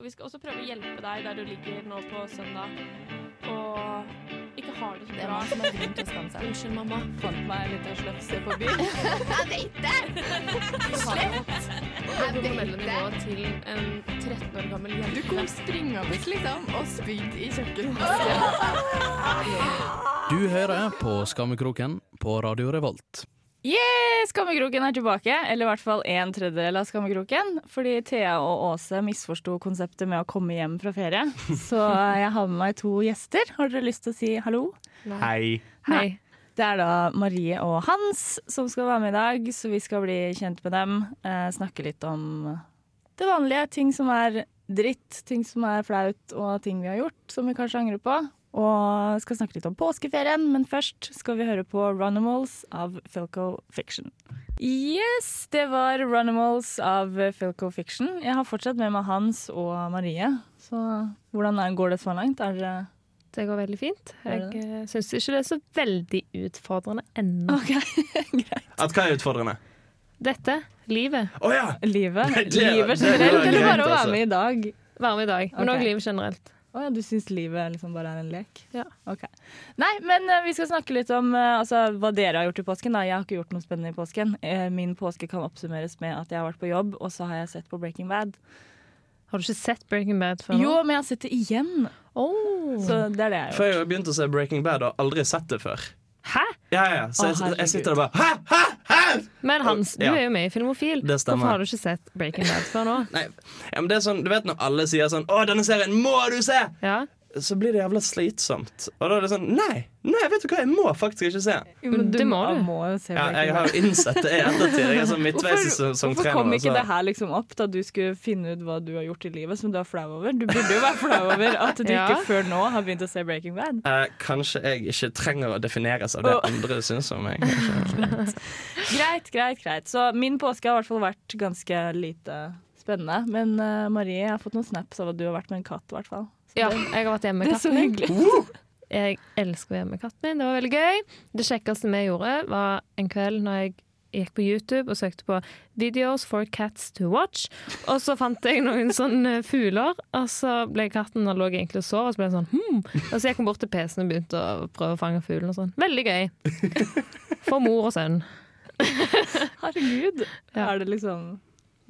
Og vi skal også prøve å hjelpe deg der du ligger nå på søndag og ikke har det så Det er bra. man som har grunn til å skamme seg. Unnskyld, mamma. Fant meg en liten slefse på byen. Jeg vet det! På mellom nivå til en 13 år gammel jente. Du kom springende liksom og spydde i kjøkkenet. Du hører på Skammekroken på Radio Revolt. Yeah, Skammekroken er tilbake, eller i hvert fall en tredjedel av Skammekroken. Fordi Thea og Åse misforsto konseptet med å komme hjem fra ferie. Så jeg har med meg to gjester. Har dere lyst til å si hallo? Hei. Hei. Det er da Marie og Hans som skal være med i dag, så vi skal bli kjent med dem. Eh, snakke litt om det vanlige. Ting som er dritt, ting som er flaut, og ting vi har gjort som vi kanskje angrer på. Og skal snakke litt om påskeferien, men først skal vi høre på Runimals av Filco Fiction. Yes, det var Runimals av Filco Fiction. Jeg har fortsatt med meg Hans og Marie. Så hvordan går det så langt? Er dere Det går veldig fint. Jeg uh, syns ikke det er så veldig utfordrende ennå. OK, greit. At hva er utfordrende? Dette, livet, Å ja! Livet? Nei, det- livet det- det generelt, eller bare å være altså. med i dag? være med i dag. Men òg okay. livet generelt. Å ja, du syns livet liksom bare er en lek? Ja. Ok. Nei, men uh, vi skal snakke litt om uh, altså, hva dere har gjort i påsken. Da. Jeg har ikke gjort noe spennende i påsken. Uh, min påske kan oppsummeres med at jeg har vært på jobb, og så har jeg sett på Breaking Bad. Har du ikke sett Breaking Bad før nå? Jo, men jeg har sett det igjen. Oh. Så det er det jeg har gjort. har jeg begynt å se Breaking Bad og aldri sett det før. Hæ? Ja, ja, Så jeg, Å, jeg sitter der bare Hæ? Hæ? Hæ? Men Hans, du Ja. er jo med i Filmofil. Det stemmer. Hvorfor har du ikke sett Breaking Bad før nå? Nei, ja, men det er sånn, Du vet når alle sier sånn 'Å, denne serien må du se!' Ja, Så blir det jævla slitsomt. Og da er det sånn Nei, nei, vet du hva, jeg må faktisk ikke se. Jo, Men det må du. må jo se Ja, jeg har jo innsett det i ettertid. Jeg er sånn midtveis i Hvorfor, sesong hvorfor kom ikke det her liksom opp da du skulle finne ut hva du har gjort i livet som du er flau over? Du burde jo være flau over at du Ja. ikke før nå har begynt å se Breaking Bad. Eh, kanskje jeg ikke trenger å defineres av det oh. andre syns om meg. Greit, greit, greit. Så min påske har i hvert fall vært ganske lite spennende. Men uh, Marie, jeg har fått noen snaps av at du har vært med en katt, i hvert fall. Så ja jeg har vært hjemme det med er så hyggelig. Jeg elsker å være med katten min. Det var veldig gøy. Det kjekkeste vi gjorde, var en kveld når jeg gikk på YouTube og søkte på 'Videos for cats to watch'. Og så fant jeg noen sånne fugler, og så ble katten lå egentlig og sov. Og så ble jeg sånn hmm. Og så gikk hun bort til PC-en og begynte å prøve å fange fuglen og sånn. Veldig gøy. For mor og sønn. Herregud. Ja. Er det liksom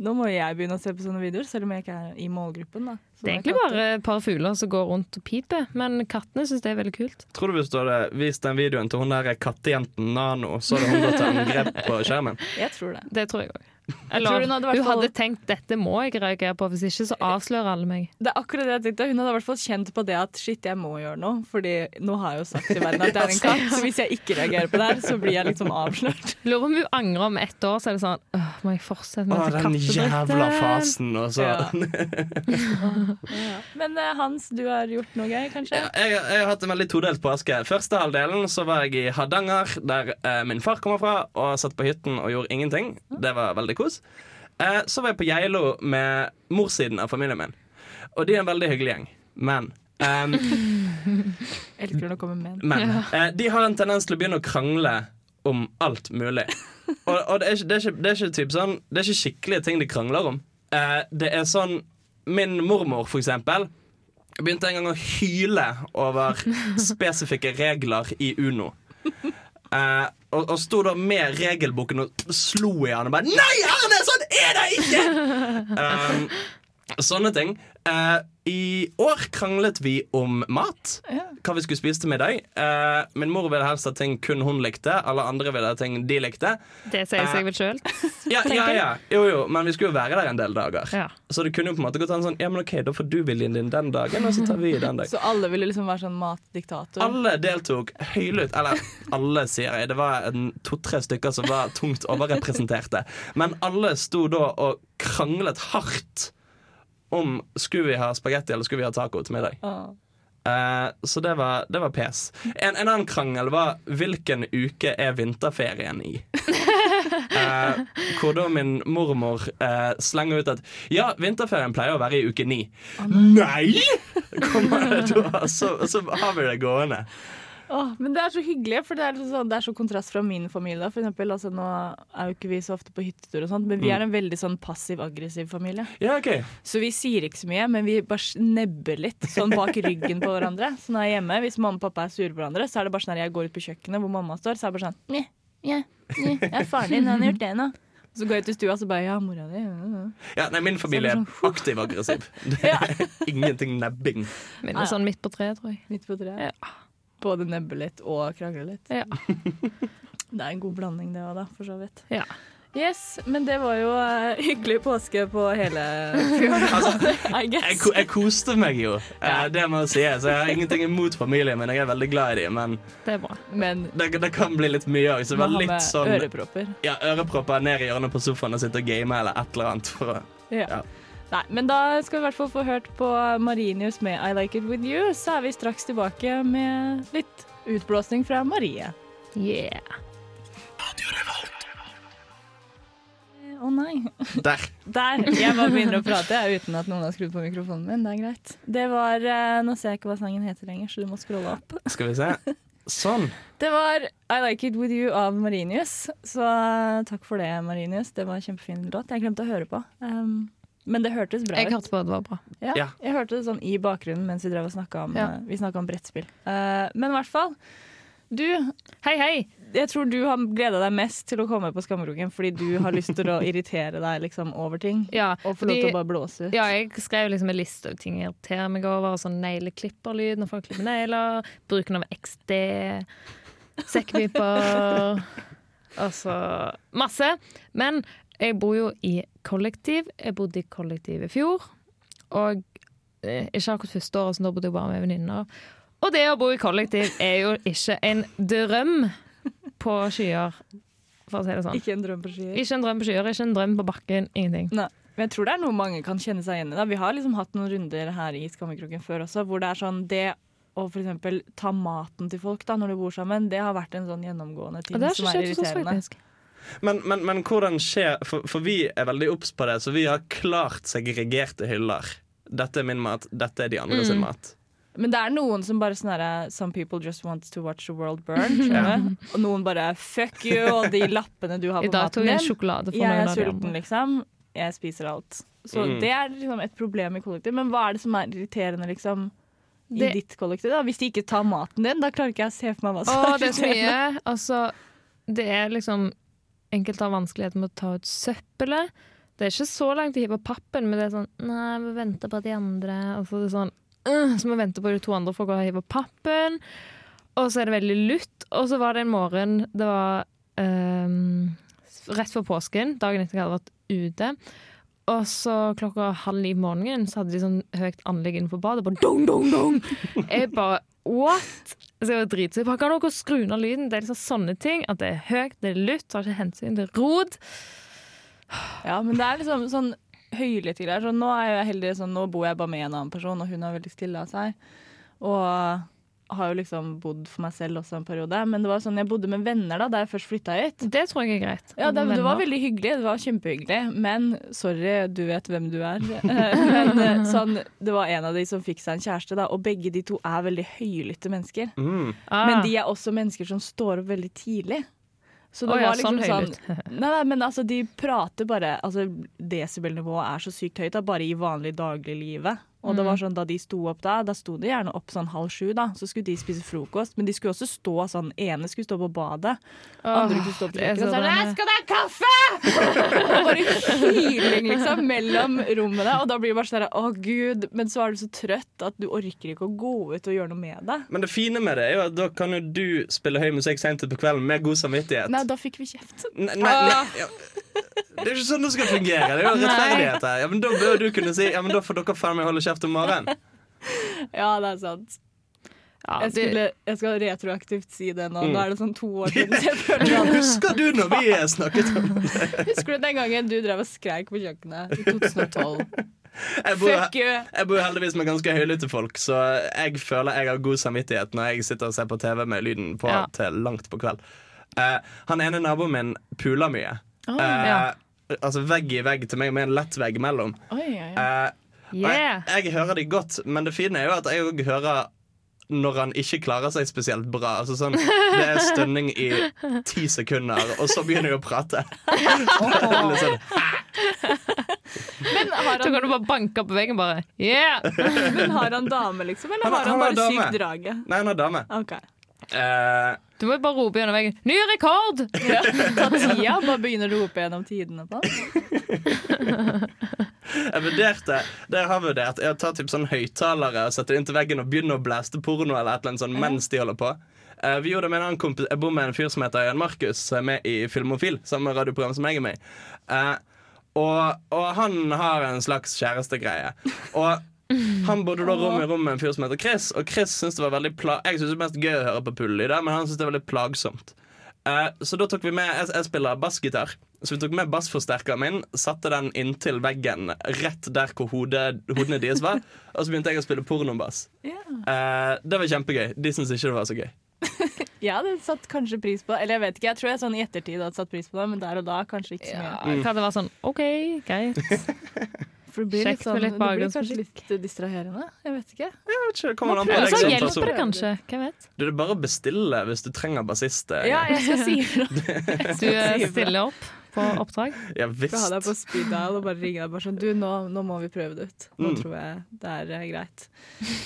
Nå må jeg begynne å se på sånne videoer, selv om jeg ikke er i målgruppen. da. Det er egentlig bare et par fugler som går rundt og piper, men kattene syns det er veldig kult. Tror du hvis du hadde vist den videoen til hun der kattejenten Nano, så hadde hun gått til angrep på skjermen? Jeg tror det. Det tror jeg òg. Tror Eller hun hadde hun hadde tenkt 'dette må jeg reagere på', hvis ikke så avslører alle meg. Det er akkurat det jeg tenkte. Hun hadde i hvert fall kjent på det at shit, jeg må gjøre noe. Fordi nå har jeg jo sagt til verden at det er en katt, så hvis jeg ikke reagerer på det her, så blir jeg liksom avslørt. Lurer på om hun angrer om ett år, så er det sånn «Åh, Må jeg fortsette med dette den jævla fasen, og så Ja. Men eh, Hans, du har gjort noe gøy, kanskje? Ja, jeg, jeg har hatt en veldig todelt påske. Første halvdelen så var jeg i Hardanger, der eh, min far kommer fra, og satt på hytten og gjorde ingenting. Det var veldig kos. Eh, så var jeg på Geilo med morssiden av familien min. Og de er en veldig hyggelig gjeng. Men um, Elsker når det kommer menn. Men eh, de har en tendens til å begynne å krangle om alt mulig. Og, og det, er ikke, det, er ikke, det, er ikke typ sånn, det er ikke skikkelige ting de krangler om. Eh, det er sånn Min mormor, for eksempel, begynte en gang å hyle over spesifikke regler i Uno. Eh, og, og sto da med regelboken og slo i han og bare 'Nei, Erne, sånn er det ikke!' Um, sånne ting. Uh, I år kranglet vi om mat. Ja. Hva vi skulle spise til middag. Uh, min mor ville helst ha ting kun hun likte. Alle andre ville ha ting de likte. Det sier seg vel sjøl. Ja, ja, ja. Jo, jo, men vi skulle jo være der en del dager. Ja. Så det kunne jo på en måte gått an sånn Ja, men ok, da får du viljen din den dagen, og så tar vi den dagen. Så alle ville liksom være sånn matdiktator? Alle deltok høylytt. Eller alle, sier jeg. Det var to-tre stykker som var tungt overrepresenterte. Men alle sto da og kranglet hardt om skulle vi ha spagetti eller skulle vi ha taco til middag. Åh. Eh, så det var, det var pes. En, en annen krangel var hvilken uke er vinterferien i? Eh, hvor da min mormor eh, slenger ut at ja, vinterferien pleier å være i uke ni. Nei! Kommer det da, så, så har vi det gående. Åh, men det er så hyggelig, for det er, liksom sånn, det er så kontrast fra min familie. For eksempel, altså, nå er jo ikke vi så ofte på hyttetur, og sånt, men vi Mm. er en veldig sånn passiv-aggressiv familie. Ja, ok. Så vi sier ikke så mye, men vi bare nebber litt sånn bak ryggen på hverandre. Så når jeg er hjemme, hvis mamma og pappa er sure på hverandre, så er det bare sånn at jeg går ut på kjøkkenet hvor mamma står, så er det bare sånn Nye, ja, nye, er faren din, han har gjort det nå. Så går jeg ut i stua, så bare Ja, mora di. Ja, ja. Ja, nei, min familie er Så er aktiv-aggressiv. Ingenting nebbing. Min er sånn midt på treet, tror jeg. Midt på treet. Ja. Både nebbe litt og krangle litt. Ja. Det er en god blanding, det òg, da, for så vidt. Ja. Yes, men det var jo uh, hyggelig påske på hele fjorden, altså, Jeg, jeg koste meg jo, uh, det må jeg si. Så jeg har ingenting imot familien min. Jeg er veldig glad i dem, men Det bra. Men det, det kan bli litt mye òg. Så ha litt sånn ørepropper. ja, ørepropper ned i hjørnet på sofaen og sitte og game eller et eller annet. For å, Ja. Ja. Nei, men da skal vi i hvert fall få hørt på Marinius med I Like It With You, så er vi straks tilbake med litt utblåsning fra Marie. Yeah. Å nei. der. Der! Jeg bare begynner å prate jeg, uten at noen har skrudd på mikrofonen min. Det er greit. Det var eh, Nå ser jeg ikke hva sangen heter lenger, så du må scrolle opp. Skal vi se. Sånn. Det var I Like It With You av Marinius. Så eh, takk for det, Marinius. Det var en kjempefin låt. Jeg glemte å høre på. Um, men det hørtes bra Jeg ut. hørte på at det var bra. Ja, Ja. Jeg hørte det sånn i bakgrunnen mens vi drev og snakka om, Ja. eh, om brettspill. Uh, men i hvert fall. Du, Hei, hei! jeg tror du har gleda deg mest til å komme på Skammeroken fordi du har lyst til å irritere deg liksom over ting. Ja, Og få lov til å bare blåse ut. Ja, jeg skrev liksom en liste av ting jeg irriterer meg over. Sånn negleklipperlyd når folk klipper negler. Bruken av XD. Sekkpiper. Altså masse. Men jeg bor jo i kollektiv. Jeg bodde i kollektiv i fjor. Og eh, ikke akkurat første året, så da bodde jeg bare med venninner. Og det å bo i kollektiv er jo ikke en drøm på skyer, for å si det sånn. Ikke en drøm på skyer. Ikke en drøm på skyer, ikke en drøm på bakken. Ingenting. Nei. Men jeg tror det er noe mange kan kjenne seg igjen i. Da. Vi har liksom hatt noen runder her i Skammekroken før også, hvor det er sånn det å for eksempel ta maten til folk da, når du bor sammen, det har vært en sånn gjennomgående ting Og det har som ikke er skjedd oss, irriterende. faktisk. Men, men, men hvordan skjer for, for vi er veldig obs på det, så vi har klart segregerte hyller. Dette er min mat, dette er de andre sin Mm. mat. Men det er noen som bare sånn herre Some people just want to watch the world burn. skjønner du? Og noen bare fuck you, og de lappene du har I på dag tok maten jeg en din. sjokolade for Jeg er sulten, liksom. Jeg spiser alt. Så Mm. det er liksom et problem i kollektiv. Men hva er det som er irriterende, liksom? I Det- ditt kollektiv, da? Hvis de ikke tar maten din, da klarer ikke jeg å se for meg hva som Å, det er så mye. Altså, det er liksom Enkelte har vanskeligheter med å ta ut søppelet. Det er ikke så langt å hive pappen, men det er sånn Nei, vi venter på de andre. Og så er det sånn øh, Så må vi vente på de to andre for å hive pappen. Og så er det veldig lutt. Og så var det en morgen Det var um, rett før påsken, dagen etter jeg hadde vært ute. Og så klokka halv ni på morgenen så hadde de sånn høyt anlegg innenfor badet. Bare dong, dong, dong. Jeg bare what? Så jeg var dritsur. Bare kan dere skru ned lyden? Det er liksom sånne ting. At det er høyt, det er lutt, tar ikke hensyn til rod. Ja, men det er liksom sånn høylytte greier. Så nå er jeg heldig, sånn, nå bor jeg bare med en annen person, og hun er veldig stille av seg. Og har jo liksom bodd for meg selv også en periode. Men det var sånn, jeg bodde med venner da da jeg først flytta hit. Det tror jeg er greit. Ja, det, det var veldig hyggelig. Det var kjempehyggelig. Men sorry, du vet hvem du er. Men eh, sånn, det var en av de som fikk seg en kjæreste, da, og begge de to er veldig høylytte mennesker. Mm. ah. Men de er også mennesker som står opp veldig tidlig. Så det Å ja, var liksom sånn sånn, nei, nei, men altså, de prater bare altså, Desibelnivået er så sykt høyt, da, bare i vanlig dagliglivet. Og det var Mm. sånn, Da de sto opp da, da sto de gjerne opp sånn halv sju. da Så skulle de spise frokost, men de skulle også stå sånn ene skulle stå på badet, andre skulle stå på kjøkkenet og så så er det, denne- «Jeg skal ha kaffe! og bare hyling liksom mellom rommene. Og da blir det bare sånn å gud, men så er du så trøtt at du orker ikke å gå ut og gjøre noe med det. Men det fine med det er jo at da kan jo du spille høy musikk sent på kvelden med god samvittighet. Nei, da fikk vi kjeft. Nei, nei, nei. Det er jo ikke sånn det skal fungere. Det er jo rettferdighet her. Ja, men Da bør du kunne si Ja, men da får dere faen meg holde kjeft om morgenen. Ja, det er sant. Ja, Jeg, skulle, jeg skal retroaktivt si det nå. Mm. Nå er det sånn to år siden. Jeg Du, husker du når vi snakket om det? Husker du den gangen du drev og skreik på kjøkkenet i 2012? Jeg bor, jeg bor heldigvis med ganske høylytte folk, så jeg føler jeg har god samvittighet når jeg sitter og ser på TV med lyden på Ja. til langt på kveld. Uh, han ene naboen min puler mye. Oh, uh, ja. Altså vegg i vegg til meg med en lett vegg mellom. Oi, oi. Eh, og yeah. jeg, jeg hører de godt, men det fine er jo at jeg òg hører når han ikke klarer seg spesielt bra. Altså sånn, det er stønning i ti sekunder, og så begynner jeg å prate. Litt sånn, Men har Så kan han, du bare banke på veggen bare Yeah! men har han dame, liksom? Eller Han har- har han han bare sykt draget? Nei, han er dame. OK. Eh, Du må jo bare rope gjennom veggen 'Ny rekord!' Ja, ta tida, bare begynner å rope gjennom tidene på jeg vurderte Det jeg har vurdert, er å ta typ sånn høyttalere og sette det inntil veggen og begynne å blæste porno eller et eller annet sånn mens de holder på. Eh, vi gjorde det med en annen kompis Jeg bor med en fyr som heter Jan Markus, som er med i Filmofil, samme radioprogram som jeg er med i. Eh, og, og han har en slags kjærestegreie. Og han bodde da rom i rom med en fyr som heter Chris, og Chris syntes det var veldig pla Jeg synes det er mest gøy å høre på pullelyder, men han syntes det var veldig plagsomt. Uh, så da tok vi med Jeg, jeg spiller bassgitar, så vi tok med bassforsterkeren min, satte den inntil veggen rett der hvor hodet, hodene deres var, og så begynte jeg å spille pornobass. Yeah. Uh, det var kjempegøy. De syntes ikke det var så gøy. Jeg hadde satt kanskje pris på Eller jeg vet ikke, jeg tror jeg sånn i ettertid hadde satt pris på det, men der og da kanskje ikke så mye. Ja, kan det være sånn OK, greit. For det blir, litt sånn, litt det blir kanskje litt eh, distraherende. Jeg vet ikke. Jeg vet ikke, kommer an på Eller Så hjelper person. det kanskje. Hvem vet? Du, det er bare å bestille hvis du trenger bassist. eh, Ja, jeg skal si ifra. Du eh, stiller opp på oppdrag. Ja Skal ha deg på speed dial og bare ringe deg bare sånn Du, nå, nå må vi prøve det ut. Nå Mm. tror jeg det er uh, greit.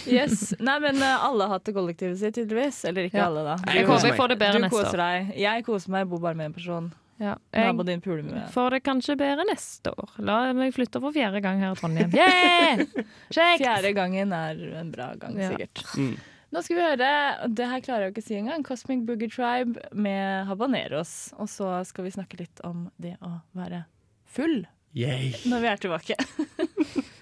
Yes. Nei, men uh, alle har hatt det kollektivet sitt, tydeligvis. Eller ikke Ja. alle, da. Du, Jeg koser håper meg. får det bedre du neste koser år. deg. Jeg koser meg, jeg bor bare med en person. Ja, Naboen jeg din puler med. får det kanskje bedre neste år. La meg flytte for fjerde gang her i Trondheim. Yeah! Fjerde gangen er en bra gang, Ja. sikkert. Mm. Nå skal vi høre Det her klarer jeg ikke å si engang. Cosmic Boogie Tribe med Habaneros. Og så skal vi snakke litt om det å være full Yay. når vi er tilbake.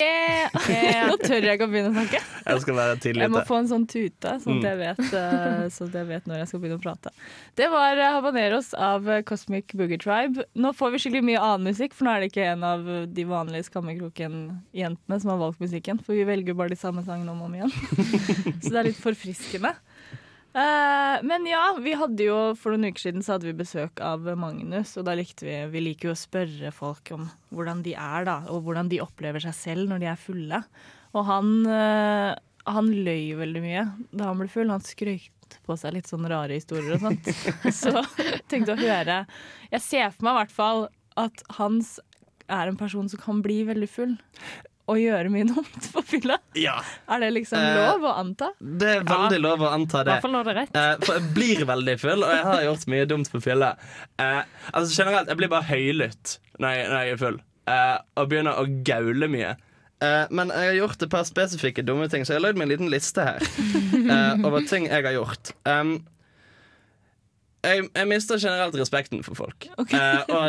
Eh, Nå tør jeg ikke å begynne å snakke. Jeg skal være tidlig Jeg må få en sånn tute, sånn at jeg vet, eh, sånn at jeg vet når jeg skal begynne å prate. Det var eh, Habaneros av eh, Cosmic Boogie Tribe. Nå får vi skikkelig mye annen musikk, for nå er det ikke en av de vanlige Skammekroken-jentene som har valgt musikken, for vi velger bare de samme sangene om og om igjen. Så det er litt forfriskende. Eh, men ja, vi hadde jo for noen uker siden så hadde vi besøk av Magnus, og da likte vi Vi liker jo å spørre folk om hvordan de er, da, og hvordan de opplever seg selv når de er fulle. Og han, uh, han løy veldig mye da han ble full. Han skrøyt på seg litt sånne rare historier og sånt. Så tenkte å høre Jeg ser for meg i hvert fall at Hans er en person som kan bli veldig full. Og gjøre mye dumt på fylla. Ja, Er det liksom Eh, lov å anta? det er veldig lov å anta I det. hvert fall når det er rett. Eh, for jeg blir veldig full, og jeg har gjort mye dumt på fylla. Eh, altså generelt, jeg blir bare høylytt når jeg, når jeg er full, eh, og begynner å gaule mye. Eh, men jeg har gjort et par spesifikke dumme ting, så jeg har lagd meg en liten liste her eh, over ting jeg har gjort. Um, jeg, jeg mister generelt respekten for folk. Og,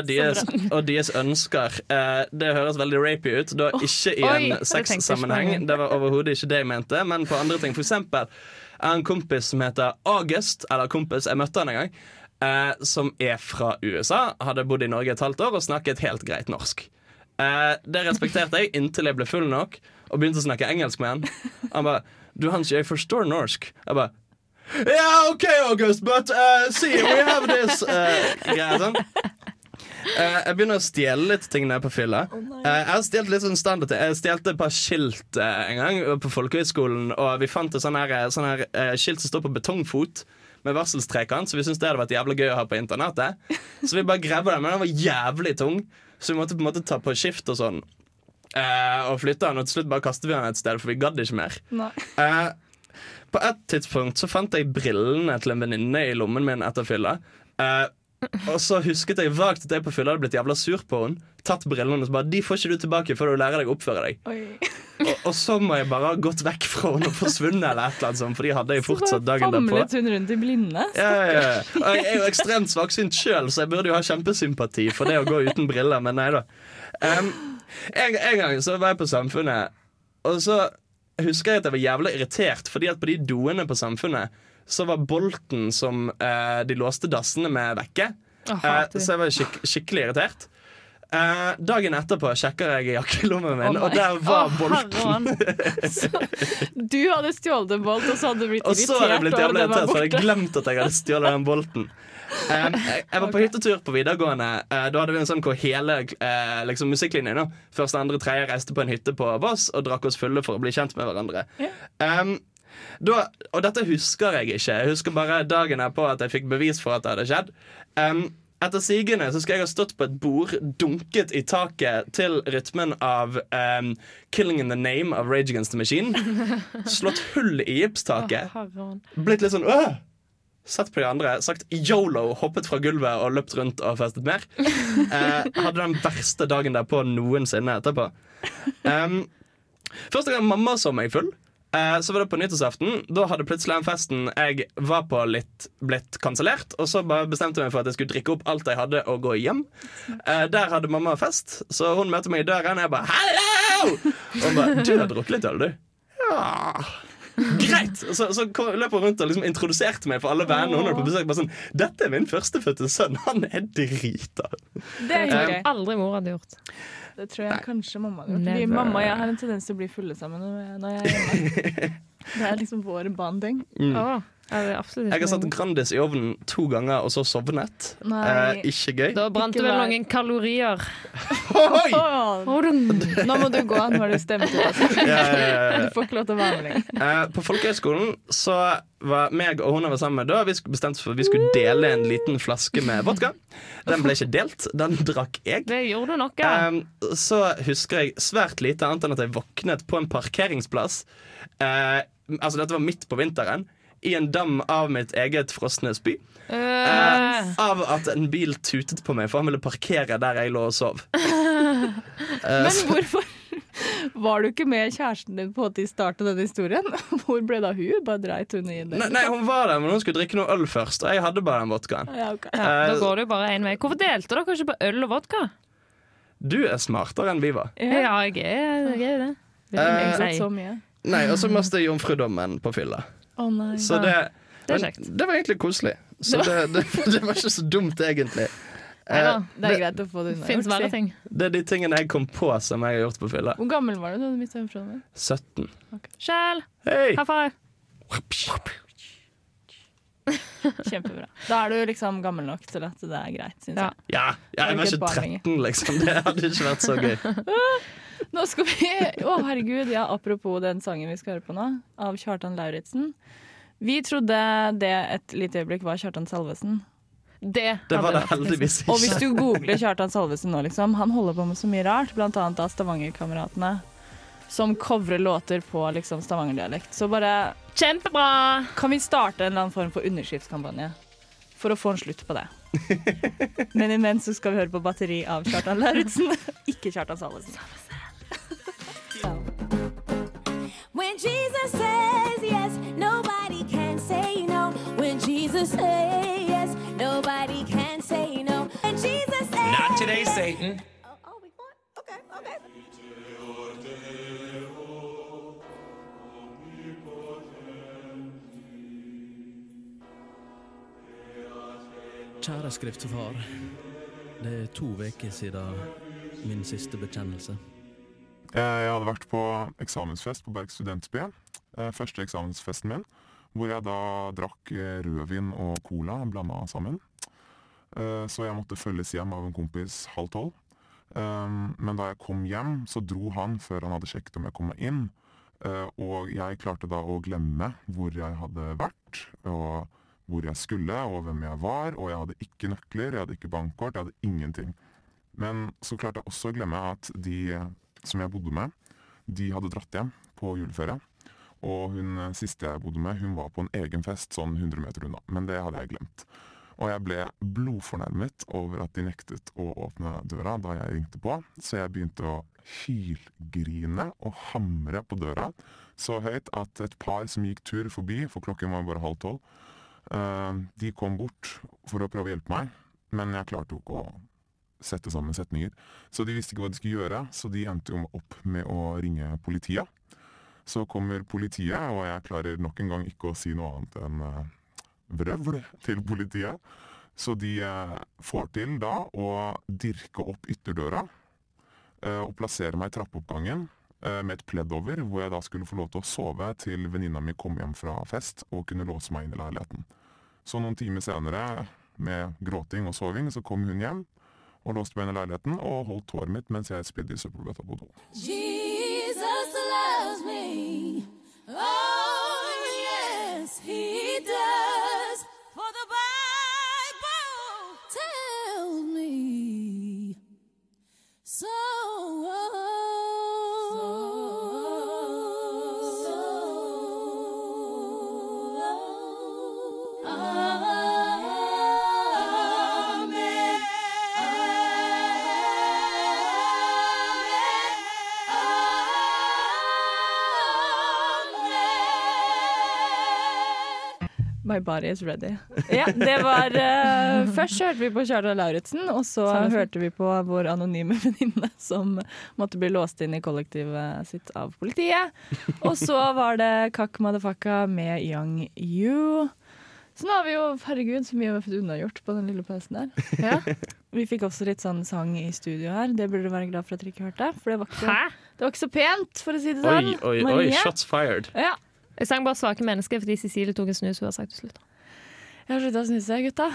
deres, og deres ønsker. Uh, det høres veldig rapey ut, da ikke i en sexsammenheng. Det var overhodet ikke det jeg mente, men på andre ting. For eksempel jeg har en kompis som heter August, eller kompis, jeg møtte han en gang, uh, som er fra USA. Hadde bodd i Norge et halvt år og snakket helt greit norsk. Det respekterte jeg inntil jeg ble full nok og begynte å snakke engelsk med han. Han bare Du, Hans, jeg forstår norsk. Jeg bare Ja, okay, August, but uh, see, we have this uh, greier sånn. Eh, jeg begynner å stjele litt ting når jeg er på fylla. Eh, jeg har stjålet litt sånn standard. Jeg stjelte et par skilt eh, en gang på folkehøyskolen, og vi fant et sånn her, sånn her eh, skilt som står på betongfot. Med varselstrekant, så vi syntes det hadde vært jævlig gøy å ha på internatet. Så vi bare grabba den, men den var jævlig tung, så vi måtte på en måte ta på skift og sånn. Eh, og flytte den, og til slutt bare kastet vi den et sted, for vi gadd ikke mer. Nei. På et tidspunkt så fant jeg brillene til en venninne i lommen min etter fylla. Eh, og så husket jeg vagt at jeg på fylla hadde blitt jævla sur på henne. Tatt brillene og og bare 'De får ikke du tilbake før du lærer deg å oppføre deg'. Og, og så må jeg bare ha gått vekk fra henne og forsvunnet, eller et eller annet sånt, for de hadde jeg fortsatt dagen derpå. Så Famlet hun rundt i blinde? Ja, ja, ja. Og jeg er jo ekstremt svaksynt sjøl, så jeg burde jo ha kjempesympati for det å gå uten briller, men nei da. Um, en, en gang så var jeg på Samfunnet, og så husker jeg at jeg var jævlig irritert, fordi at på de doene på Samfunnet så var bolten som eh, de låste dassene med, vekke. Eh, så jeg var skik skikkelig irritert. Eh, dagen etterpå sjekker jeg i jakkelommen min, oh og der var Å, bolten. Du hadde stjålet en bolt, og så hadde du blitt irritert? Og så hadde jeg blitt jævlig irritert Så hadde irritert, for jeg hadde glemt at jeg hadde stjålet den bolten. Jeg, var på hyttetur på videregående. Uh, da hadde vi en sånn hvor hele uh, liksom, musikklinjen nå, første, andre, tredje reiste på en hytte på Voss og drakk oss fulle for å bli kjent med hverandre. Um, da, Og dette husker jeg ikke. Jeg husker bare dagen her på at jeg fikk bevis for at det hadde skjedd. Um, etter sigende så skal jeg ha stått på et bord, dunket i taket til rytmen av um, 'Killing in the Name' av Rage Against the Machine. Slått hull i gipstaket. Blitt litt sånn Åh! Sett på de andre, sagt yolo, hoppet fra gulvet og løpt rundt og festet mer. Eh, hadde den verste dagen derpå noensinne etterpå. Um, første gang mamma så meg full, eh, så var det på nyttårsaften. Da hadde plutselig den festen jeg var på, litt blitt kansellert. Og så bare bestemte jeg meg for at jeg skulle drikke opp alt jeg hadde, og gå hjem. Eh, der hadde mamma fest, så hun møter meg i døren, og jeg bare 'hallo!' Og hun bare 'du har drukket litt øl, du'? Ja. Greit! Så, så løp hun rundt og liksom introduserte meg for alle vennene. Hun hadde på besøk bare sånn 'Dette er min førstefødte sønn. Han er drita'. Det er um. Aldri mor hadde gjort. Det tror jeg kanskje mamma hadde gjort. Fordi mamma og jeg har en tendens til å bli fulle sammen når jeg- er hjemme. Det er liksom vår bonding. Mm. jeg Jeg har satt. Grandis i ovnen to ganger og så sovnet. Eh, ikke gøy. Da brant du vel noen kalorier. Oi! Nå må du gå, nå har du stemt. Altså. Ja, Du får ikke lov til å være med lenger. Eh, på folkehøyskolen så var meg og hun var sammen med da Vi bestemt for vi skulle dele en liten flaske med vodka. Den ble ikke delt, den drakk jeg. Det gjorde noe. Eh, så husker jeg svært lite annet enn at jeg våknet på en parkeringsplass. Eh, altså Dette var midt på vinteren. I en dam av mitt eget frosne spy. Uh. Uh, av at en bil tutet på meg, for han ville parkere der jeg lå og sov. Uh. Men hvorfor var du ikke med kjæresten din på at de startet denne historien? Hvor ble da hun? Bare dreit hun i det? nei, nei, hun var der, men hun skulle drikke noe øl først, og jeg hadde bare den vodkaen. Ja, okay. ja, da eh, går det jo bare én vei. Hvorfor delte dere ikke på øl og vodka? Du er smartere enn vi var. Ja. Jeg er, jeg er det. Vil jeg si. så mye. Nei, Og så mistet jeg jomfrudommen på fylla. Å nei. Så det, Det er kjekt. det var egentlig koselig. Så det, det, det var ikke så dumt, egentlig. Neida. Eh, Det er greit å få det unna. Fins verre ting. Det er de tingene jeg kom på som jeg har gjort på fylla. Hvor gammel var du da du mistet jomfruen? 17. Kjell, Hey. high five. Kjempebra. Da er du liksom gammel nok til at det er greit, syns Ja. jeg. Ja, ja, jeg var ikke ikke et barn lenger. 13, liksom. Det hadde ikke vært så gøy. Nå skal vi Å, herregud, ja, apropos den sangen vi skal høre på nå, av Kjartan Lauritzen. Vi trodde det et lite øyeblikk var Kjartan Salvesen. Det, Det var det heldigvis ikke. Og hvis du googler Kjartan Salvesen nå, liksom, han holder på med så mye rart, blant annet av Stavangerkameratene, som covrer låter på liksom stavangerdialekt. Så bare Kjempebra! kan vi starte en eller annen form for underskriftskampanje for å få en slutt på det. Men imens så skal vi høre på batteri av Kjartan Lauritzen, ikke Kjartan Salvesen. When Jesus says yes, nobody Jesus say yes, nobody can say no. And Jesus say Not today, Satan. Oh, oh, we going? Okay, okay. Kjære skriftefar. Det er to uker siden min siste bekjennelse. Jeg hadde vært på eksamensfest på Berg studentby. eh, Første eksamensfesten min. Hvor jeg da drakk eh, rødvin og cola blanda sammen. Eh, Så jeg måtte følges hjem av en kompis halv tolv. Eh, Men da jeg kom hjem, så dro han før han hadde sjekket om jeg kom meg inn. Og jeg klarte da å glemme hvor jeg hadde vært, og hvor jeg skulle, og hvem jeg var. Og jeg hadde ikke nøkler, jeg hadde ikke bankkort, jeg hadde ingenting. Men så klarte jeg også å glemme at de som jeg bodde med, de hadde dratt hjem på juleferie. Og hun eh, siste jeg bodde med, hun var på en egen fest sånn 100 meter unna. Men det hadde jeg glemt. Og jeg ble blodfornærmet over at de nektet å åpne døra da jeg ringte på. Så jeg begynte å hylgrine og hamre på døra så høyt at et par som gikk tur forbi, for klokken var bare halv tolv, eh, de kom bort for å prøve å hjelpe meg. Men jeg klarte jo ikke å sette sammen setninger. Så de visste ikke hva de skulle gjøre, så de endte jo opp med å ringe politiet. Så kommer politiet, og jeg klarer nok en gang ikke å si noe annet enn eh, vrøvl til politiet. Så de eh, får til da å dirke opp ytterdøra eh, og plassere meg i trappeoppgangen med et pledd over, hvor jeg da skulle få lov til å sove til venninna mi kom hjem fra fest og kunne låse meg inn i leiligheten. Så noen timer senere, med gråting og soving, så kom hun hjem og låste meg inn i leiligheten og holdt håret mitt mens jeg spydde i søppelbøtta på do. Jesus Tells me. Oh, yes, he does. For the Bible tells me so. My body is ready. Ja, det var uh, Først hørte vi på Charlotte Lauritzen, og så Samme hørte vi på vår anonyme venninne som måtte bli låst inn i kollektivet sitt av politiet. Og så var det Kakk Madafaka med Young You. Så nå har vi jo, herregud, så mye vi har fått unnagjort på den lille pausen der. Ja. Vi fikk også litt sånn sang i studio her. Det burde du være glad for at dere ikke hørte. For det var ikke, det var ikke så pent, for å si det sånn. Oi, oi, oi, shots fired. Ja. Jeg sang bare 'Svake mennesker' fordi Cecilie tok en snus. Hun har sagt til slutt. Jeg har slutta å snuse, gutta.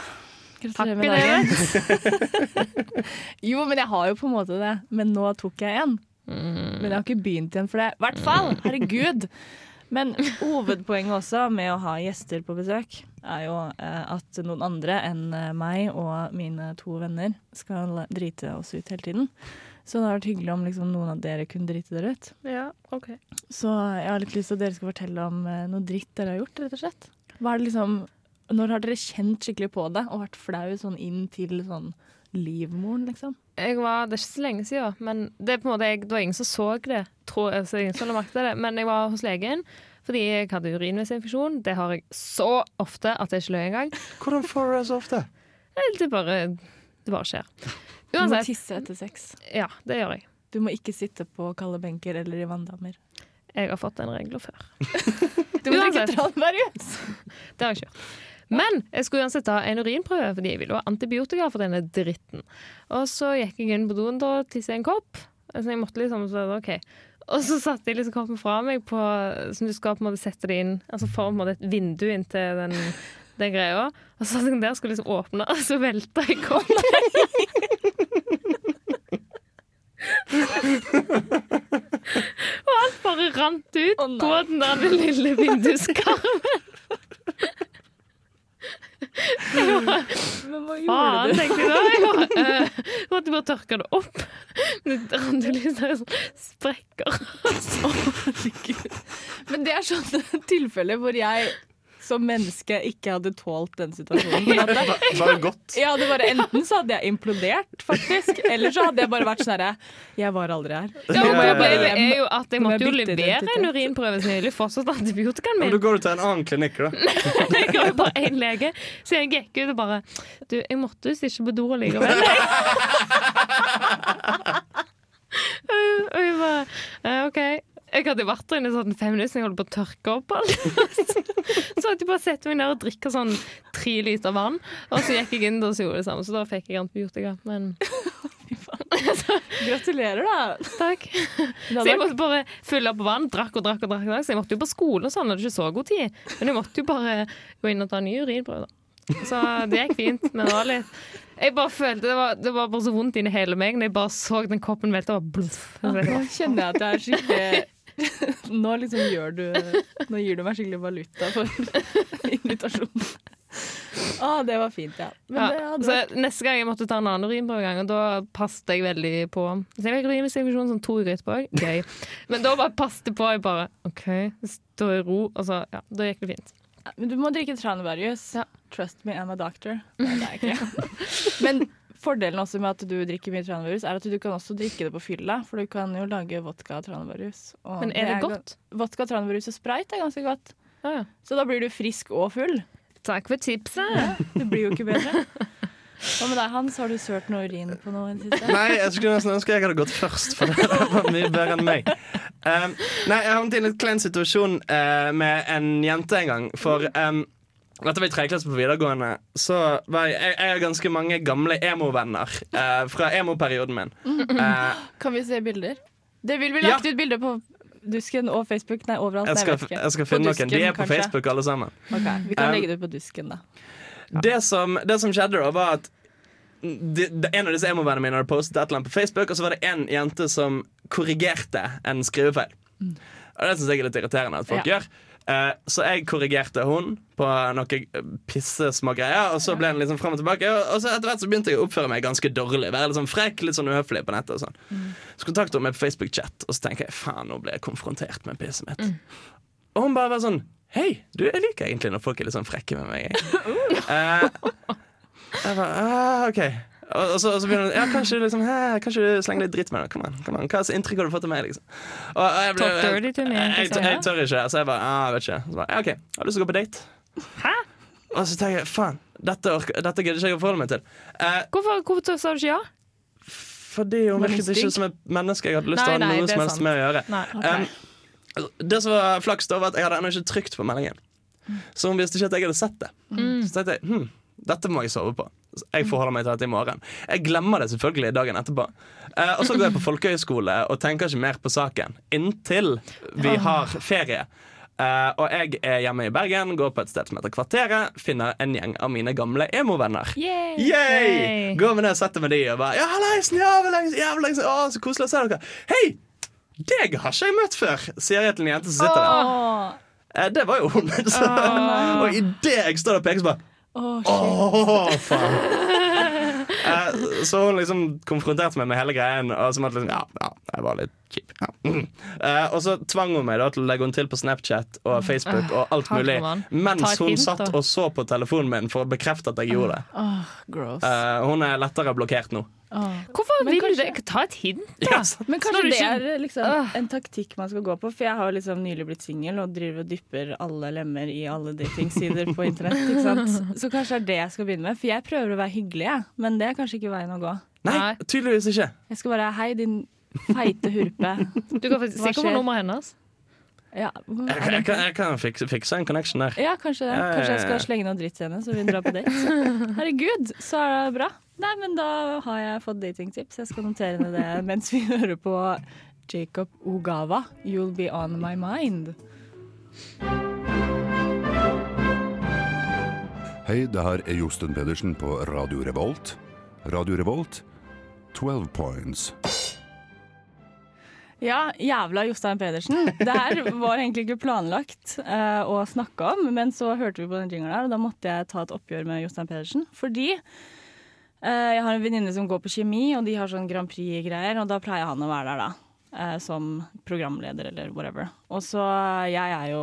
Gratulerer med dagen. jo, men jeg har jo på en måte det. Men nå tok jeg en. Mm. Men jeg har ikke begynt igjen for det. I hvert fall! Herregud! Men hovedpoenget også med å ha gjester på besøk, er jo eh, at noen andre enn eh, meg og mine to venner skal drite oss ut hele tiden. Så det hadde vært hyggelig om liksom, noen av dere kunne drite dere ut. Ja, ok. Så jeg har litt lyst til at dere skal fortelle om eh, noe dritt dere har gjort, rett og slett. Hva er det liksom, når har dere kjent skikkelig på det og vært flau sånn inn til sånn livmoren, liksom? Jeg var, det er ikke så lenge siden, men det, er på en måte, jeg, det var ingen som så det. Tror, altså, ingen som det. Men jeg var hos legen fordi jeg hadde urinveisinfeksjon. Det har jeg så ofte at jeg ikke løy engang. Hvordan får du det så ofte? Det bare, det bare skjer. Du må tisse etter sex. ja, det gjør jeg. Du må ikke sitte på kalde benker eller i vanndammer. Jeg har fått den regelen før. Du må drikke tranbærjus! Det har jeg ikke gjort. Men jeg skulle uansett ta en urinprøve, fordi jeg ville ha antibiotika for denne dritten. Og så gikk jeg inn på doen og tissa en kopp. Så jeg måtte liksom så, OK. Og så satte jeg liksom koppen fra meg på Som du skal på en måte sette det inn Altså for på en måte et vindu inntil den, den greia. Og så satt jeg der og skulle liksom åpne, og så velta jeg koppen. og alt bare rant ut oh, på den der lille vinduskarmen. Men hva gjorde Faen, du? tenkte jeg da. Jeg var, eh, måtte bare tørke det opp. Men det rant ut sånn sprekker. Men det er sånne tilfeller hvor jeg som menneske ikke hadde tålt den situasjonen. på en måte. Bare godt. Jeg hadde bare, enten så hadde jeg implodert, faktisk, eller så hadde jeg bare vært sånn herre Jeg var aldri her. Ja, Problemet er jo at jeg måtte jo levere en urinprøve, så jeg ville fortsatt antibiotikaen Men min. da går du til en annen klinikk, da. Jeg går jo bare én lege, så jeg gikk ut og bare Du, jeg måtte visst ikke på do likevel. Og jeg bare eh, OK. Jeg hadde vært der inne i sånn fem minutter, så jeg holdt på å tørke opp alt. Så hadde jeg bare sett meg ned og drikke sånn tre liter vann, og så gikk jeg inn og så gjorde det samme. Så da fikk jeg antibiotika. Men Gratulerer, da. takk. Så jeg måtte bare fylle opp vann, drakk og drakk og drakk. Så jeg måtte jo på skolen og sånn, hadde ikke så god tid. Men jeg måtte jo bare gå inn og ta en ny urinprøve, da. Så det gikk fint. Men det var litt Jeg bare følte det var, det var bare så vondt inni hele meg når jeg bare så den koppen velte. og bluff. Nå kjenner jeg at jeg er skikkelig Nå liksom gjør du Nå gir du meg skikkelig valuta for invitasjonen. Å, det var fint, ja. Men det Ja, så vært neste gang jeg måtte ta en annen urinprøvegang, og da passet jeg veldig på. Så jeg fikk urinveisinfeksjon sånn to uker etterpå. Gøy. Men da bare passet det på. Jeg bare OK, stå i ro. Og så, ja, da gikk det fint. Men du må drikke tranebærjus. Ja. Trust me, I'm a doctor. Nei, det er jeg ikke. Men fordelen også med at du drikker mye tranebærjus, er at du kan også drikke det på fylla. For du kan jo lage vodka og tranebærjus. Men er det ga- godt? Vodka, tranebærjus og sprite er ganske godt. Ja, ja. Så da blir du frisk og full. Takk for tipset. Det blir jo ikke bedre. Hva med deg, Hans? Har du sølt noe urin på noe? Nei, jeg skulle nesten ønske jeg hadde gått først, for det var mye bedre enn meg. Um, nei, jeg havnet i en litt klein situasjon uh, med en jente en gang. For um, dette var i tredje klasse på videregående. Så var jeg, jeg, jeg har ganske mange gamle emo-venner eh, fra emo-perioden min. Eh, Kan vi se bilder? Det vil vi Ja. ut bilder på Dusken og Facebook. Nei, overalt. jeg, Nei, skal, vet ikke. jeg skal finne finne noen. De Dusken, er på kanskje. Facebook, alle sammen. Okay, Vi kan Um, legge det ut på Dusken, da. Det som, det som skjedde da, var at de, de, en av disse emo-vennene mine hadde postet et eller annet på Facebook, og så var det en jente som korrigerte en skrivefeil. Og det syns jeg er litt irriterende at folk Ja. gjør. Eh, så jeg korrigerte hun på noen pissesmå greier, og så ble den liksom frem og tilbake. Og, så etter hvert så begynte jeg å oppføre meg ganske dårlig. Være litt sånn frekk, litt sånn uhøflig på nettet. og sånn Så kontakter hun meg på Facebook-chat, og så tenker jeg faen, nå ble jeg konfrontert med pisset mitt. Og hun bare var sånn Hei, du, jeg liker egentlig når folk er litt sånn frekke med meg. Jeg. Eh, jeg bare, ah, ok og, så, og så begynner hun Ja, kanskje, liksom, hæ, kanskje du slenger litt dritt med det. Kom an, kom an. Hva slags inntrykk har du fått av meg? Liksom? Og, og jeg, ble, jeg, jeg, jeg, tør ikke, så jeg bare ah, vet ikke. Så bare, ja, OK, har du lyst til å gå på date? Hæ? Og så tenker jeg faen, dette, dette gidder ikke jeg å forholde meg til. Eh, Hvorfor, hvorfor sa du ikke ja? fordi hun virket ikke som et menneske jeg hadde lyst til å ha noe som helst med å gjøre. Nei. Um, det som var flaks, da var at jeg hadde ennå ikke trykt på meldingen. Så hun visste ikke at jeg hadde sett det. Så tenkte jeg hm, dette må jeg sove på. Jeg forholder meg til dette i morgen. Jeg glemmer det selvfølgelig dagen etterpå. Eh, og så går jeg på folkehøyskole og tenker ikke mer på saken inntil vi har ferie. Eh, og jeg er hjemme i Bergen, går på et sted som heter Kvarteret, finner en gjeng av mine gamle emo-venner. Går med ned og setter med de og bare Ja, leisen, jævlig lenge, jævlig lenge. Å, så koselig å se dere. Hei! Deg har ikke jeg møtt før, sier jeg til en jente som sitter der. Eh, det var jo hun. Så, og idet jeg står og peker, så bare åh, shit. Åh, faen. Eh, så hun liksom konfronterte meg med hele greien. Og så måtte liksom, ja, ja, jeg var litt kjip. Ja. Mm. Uh, og så tvang hun meg da til å legge henne til på Snapchat og Facebook og alt mulig mens hun hint, satt og så på telefonen min for å bekrefte at jeg gjorde det. Uh. Eh, hun er lettere blokkert nå. Hvorfor Men vil kanskje- du det? Ta et hint, da. sant. Men kanskje det er liksom en taktikk man skal gå på. For jeg har liksom nylig blitt singel og driver og dypper alle lemmer i alle datingsider på internett. Ikke sant? Så kanskje det er det jeg skal begynne med. For jeg prøver å være hyggelig, jeg. Men det er kanskje ikke veien å gå. Nei. tydeligvis ikke. Jeg skal bare Hei, din feite hurpe. Du kan faktisk Hva på nummeret hennes. Ja, Jeg, kan- jeg, kan- jeg kan fikse, fikse en connection der. ja kanskje det. Ja, Kanskje jeg skal slenge noe dritt til henne, så vi drar på date. Herregud, så er det bra. Nei, men da har jeg fått datingtips. Jeg skal notere ned det mens vi hører på Jacob Ogawa, 'You'll Be On My Mind'. Hei, det her er Josten Pedersen på Radio Revolt. Radio Revolt, 12 points. Ja, jævla Jostein Pedersen. Det her var egentlig ikke planlagt uh, å snakke om, men så hørte vi på den jingeren her, og da måtte jeg ta et oppgjør med Jostein Pedersen. Fordi uh, jeg har en venninne som går på kjemi, og de har sånn Grand Prix-greier, og da pleier han å være der, da. Uh, Som programleder eller whatever. Og så Jeg er jo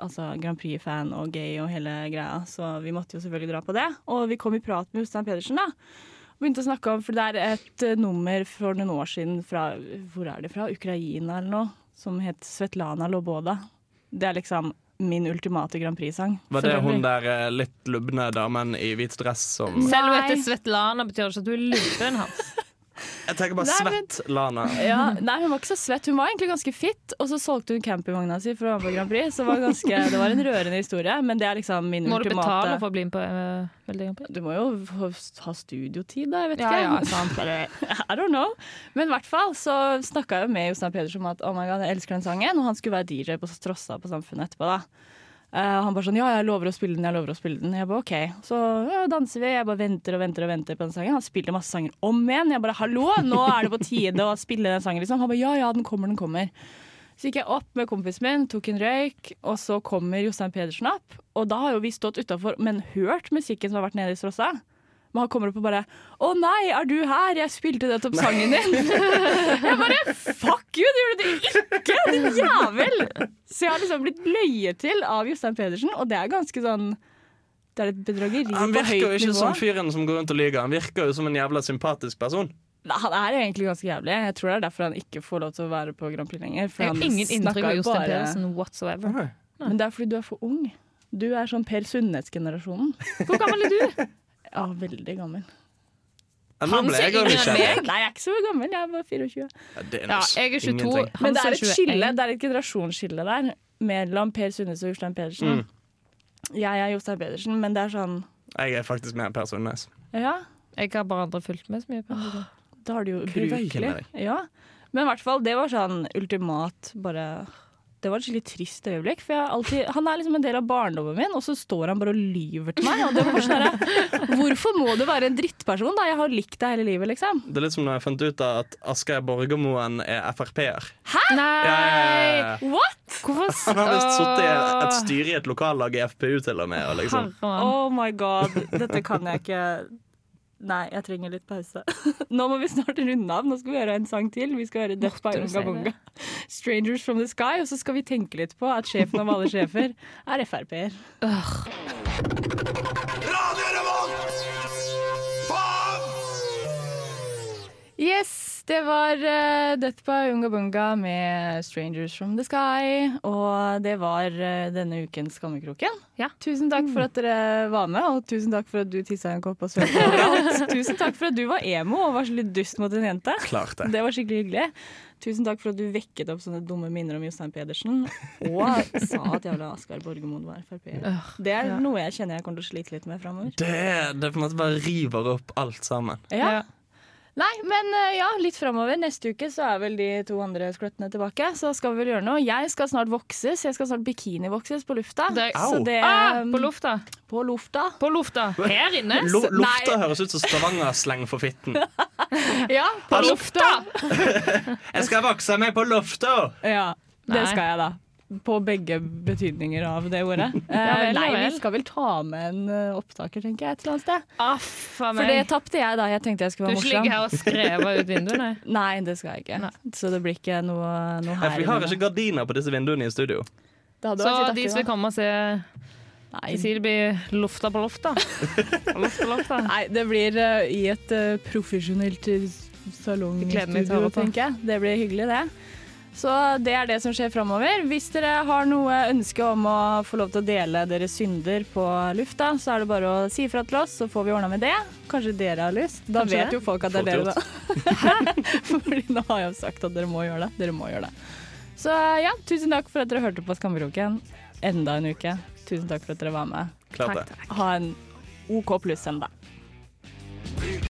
altså Grand Prix-fan og gay og hele greia, så vi måtte jo selvfølgelig dra på det. Og vi kom i prat med Jostein Pedersen, da begynte å snakke om, for det er et eh, nummer for noen år siden fra Hvor er det fra? Ukraina eller noe? Som het Svetlana Loboda. Det er liksom min ultimate Grand Prix-sang. Var det hun der eh, litt lubne damen i hvit dress som Selv dette Svetlana betyr det ikke at du er lubben hans. Jeg tenker bare Nei, men- svett Lana. Ja, nei, hun var ikke så svett. Hun var egentlig ganske fit, og så solgte hun campingvogna si for å være med på Grand Prix. Så var, ganske, det var en rørende historie, men det er liksom min Må du ultimate betale for å bli med på uh, Veldig Grand Prix? Du må jo ha studiotid, da. Jeg vet Ja, ikke. ja, sant. I don't know. Men i hvert fall så snakka jeg jo med Jostein Pedersen om at oh my God, jeg elsker den sangen, og han skulle være DJ på Strossa på Samfunnet etterpå. da. Eh, han bare sånn Ja, jeg lover å spille den, jeg lover å spille den. Jeg bare OK. Så ja, danser vi. Jeg bare venter og venter og venter på den sangen. Han spiller masse sanger om igjen. Jeg bare hallo, nå er det på tide å spille den sangen, liksom. Han bare ja, ja, den kommer, den kommer. Så gikk jeg opp med kompisen min, tok en røyk, og så kommer Jostein Pedersen opp. Og da har jo vi stått utafor, men hørt musikken som har vært nede i Strossa. Men han kommer opp og bare 'Å nei, er du her? Jeg spilte nettopp sangen din.' jeg bare 'fuck you, det gjorde du ikke, din jævel!' Så jeg har liksom blitt løyet til av Jostein Pedersen, og det er ganske sånn Det er et bedrageri Han virker jo ikke nivå. som fyren som går rundt og lyver. Han virker jo som en jævla sympatisk person. Han er egentlig ganske jævlig. Jeg tror det er derfor han ikke får lov til å være på Grand Prix lenger. For Jeg har ingen inntrykk av Jostein bare- Pedersen whatsoever. Men det er fordi du er for ung. Du er sånn Per Sundnes-generasjonen. Hvor gammel er du? Ja, veldig gammel. Han ser yngre enn meg. Nei, jeg er ikke så gammel. Jeg er bare 24. Ja, det er Ja, jeg er 22. ingenting. Han Men det er et 21. skille, det er et generasjonsskille der mellom Per Sundnes og Jostein Pedersen. Mm. Jeg er Jostein Pedersen, men det er sånn Jeg er faktisk mer Per Sundnes. Ja, Jeg har bare aldri fulgt med så mye på det. da har du jo ubrukelig. Ja. Men i hvert fall, det var sånn ultimat bare det var et skikkelig trist øyeblikk. For jeg alltid, han er liksom en del av barndommen min, og så står han bare og lyver til meg. Og det var sånn Hvorfor må du være en drittperson? da? Jeg har likt deg hele livet, liksom. Det er litt som når jeg fant ut av at Asgeir Borgermoen er Frp-er. Hæ?! Nei! Ja, ja, ja, ja. What? Hvorfor Han har visst sittet i et styre i et lokallag i FPU til og med. Og liksom. Oh my god, dette kan jeg ikke Nei, jeg trenger litt pause. Nå må vi snart runde av. Nå skal vi høre en sang til. Vi skal høre Death by Unga Bunga. 'Strangers from the Sky'. Og så skal vi tenke litt på at sjefen av alle sjefer er Frp-er. Yes, Det var uh, Death by Unga Bunga med 'Strangers from the Sky'. Og det var uh, denne ukens Skammekroken. Ja. Tusen takk for at dere var med, og tusen takk for at du tissa i en kopp og svømte overalt. tusen takk for at du var emo og var så litt dust mot en jente. Klart det. Det var skikkelig hyggelig. Tusen takk for at du vekket opp sånne dumme minner om Jostein Pedersen. Og sa at jævla Asgeir Borgermoen var Frp. Det er ja. noe jeg kjenner jeg kommer til å slite litt med framover. Det, det på en måte bare river opp alt sammen. Ja. Nei, men eh, ja, litt framover. Neste uke så er vel de to andre skløttene tilbake. Så skal vi vel gjøre noe. Jeg skal snart vokses. Jeg skal snart bikinivokses på lufta. Det- Så det Ah, på lufta. På lufta. På lufta. Her inne. Nei. lufta høres ut som Stavanger-sleng for fitten. Ja, på lufta! Jeg skal vokse meg på lufta! Ja, det Nei. skal jeg, da. På begge betydninger av det ordet. Ja Eh, vel, nei, ja vi skal vel ta med en eh, opptaker, tenker jeg, et eller annet sted. Aff For det tapte jeg da jeg tenkte jeg skulle være morsom. Du ligger her og skrever ut vinduet, nei? Nei, det skal jeg ikke. Nei. Så det blir ikke noe, noe Ja, her. for vi har ikke gardiner på disse vinduene i studio. Det hadde Så vært de som vil komme og se Nei, Cecilie blir lufta på lufta. På lufta, lufta. Nei, det blir uh, i et uh, profesjonelt salongstudio, tenker jeg. Det blir hyggelig, det. Så det er det som skjer framover. Hvis dere har noe ønske om å få lov til å dele deres synder på lufta, så er det bare å si ifra til oss, så får vi ordna med det. Kanskje dere har lyst? Da Kanskje vet det. jo folk at det er dere, da. Fordi nå har jeg jo sagt at dere må gjøre det. Dere må gjøre det. Så ja, tusen takk for at dere hørte på Skammekroken enda en uke. Tusen takk for at dere var med. Klart det. Ha en OK pluss søndag.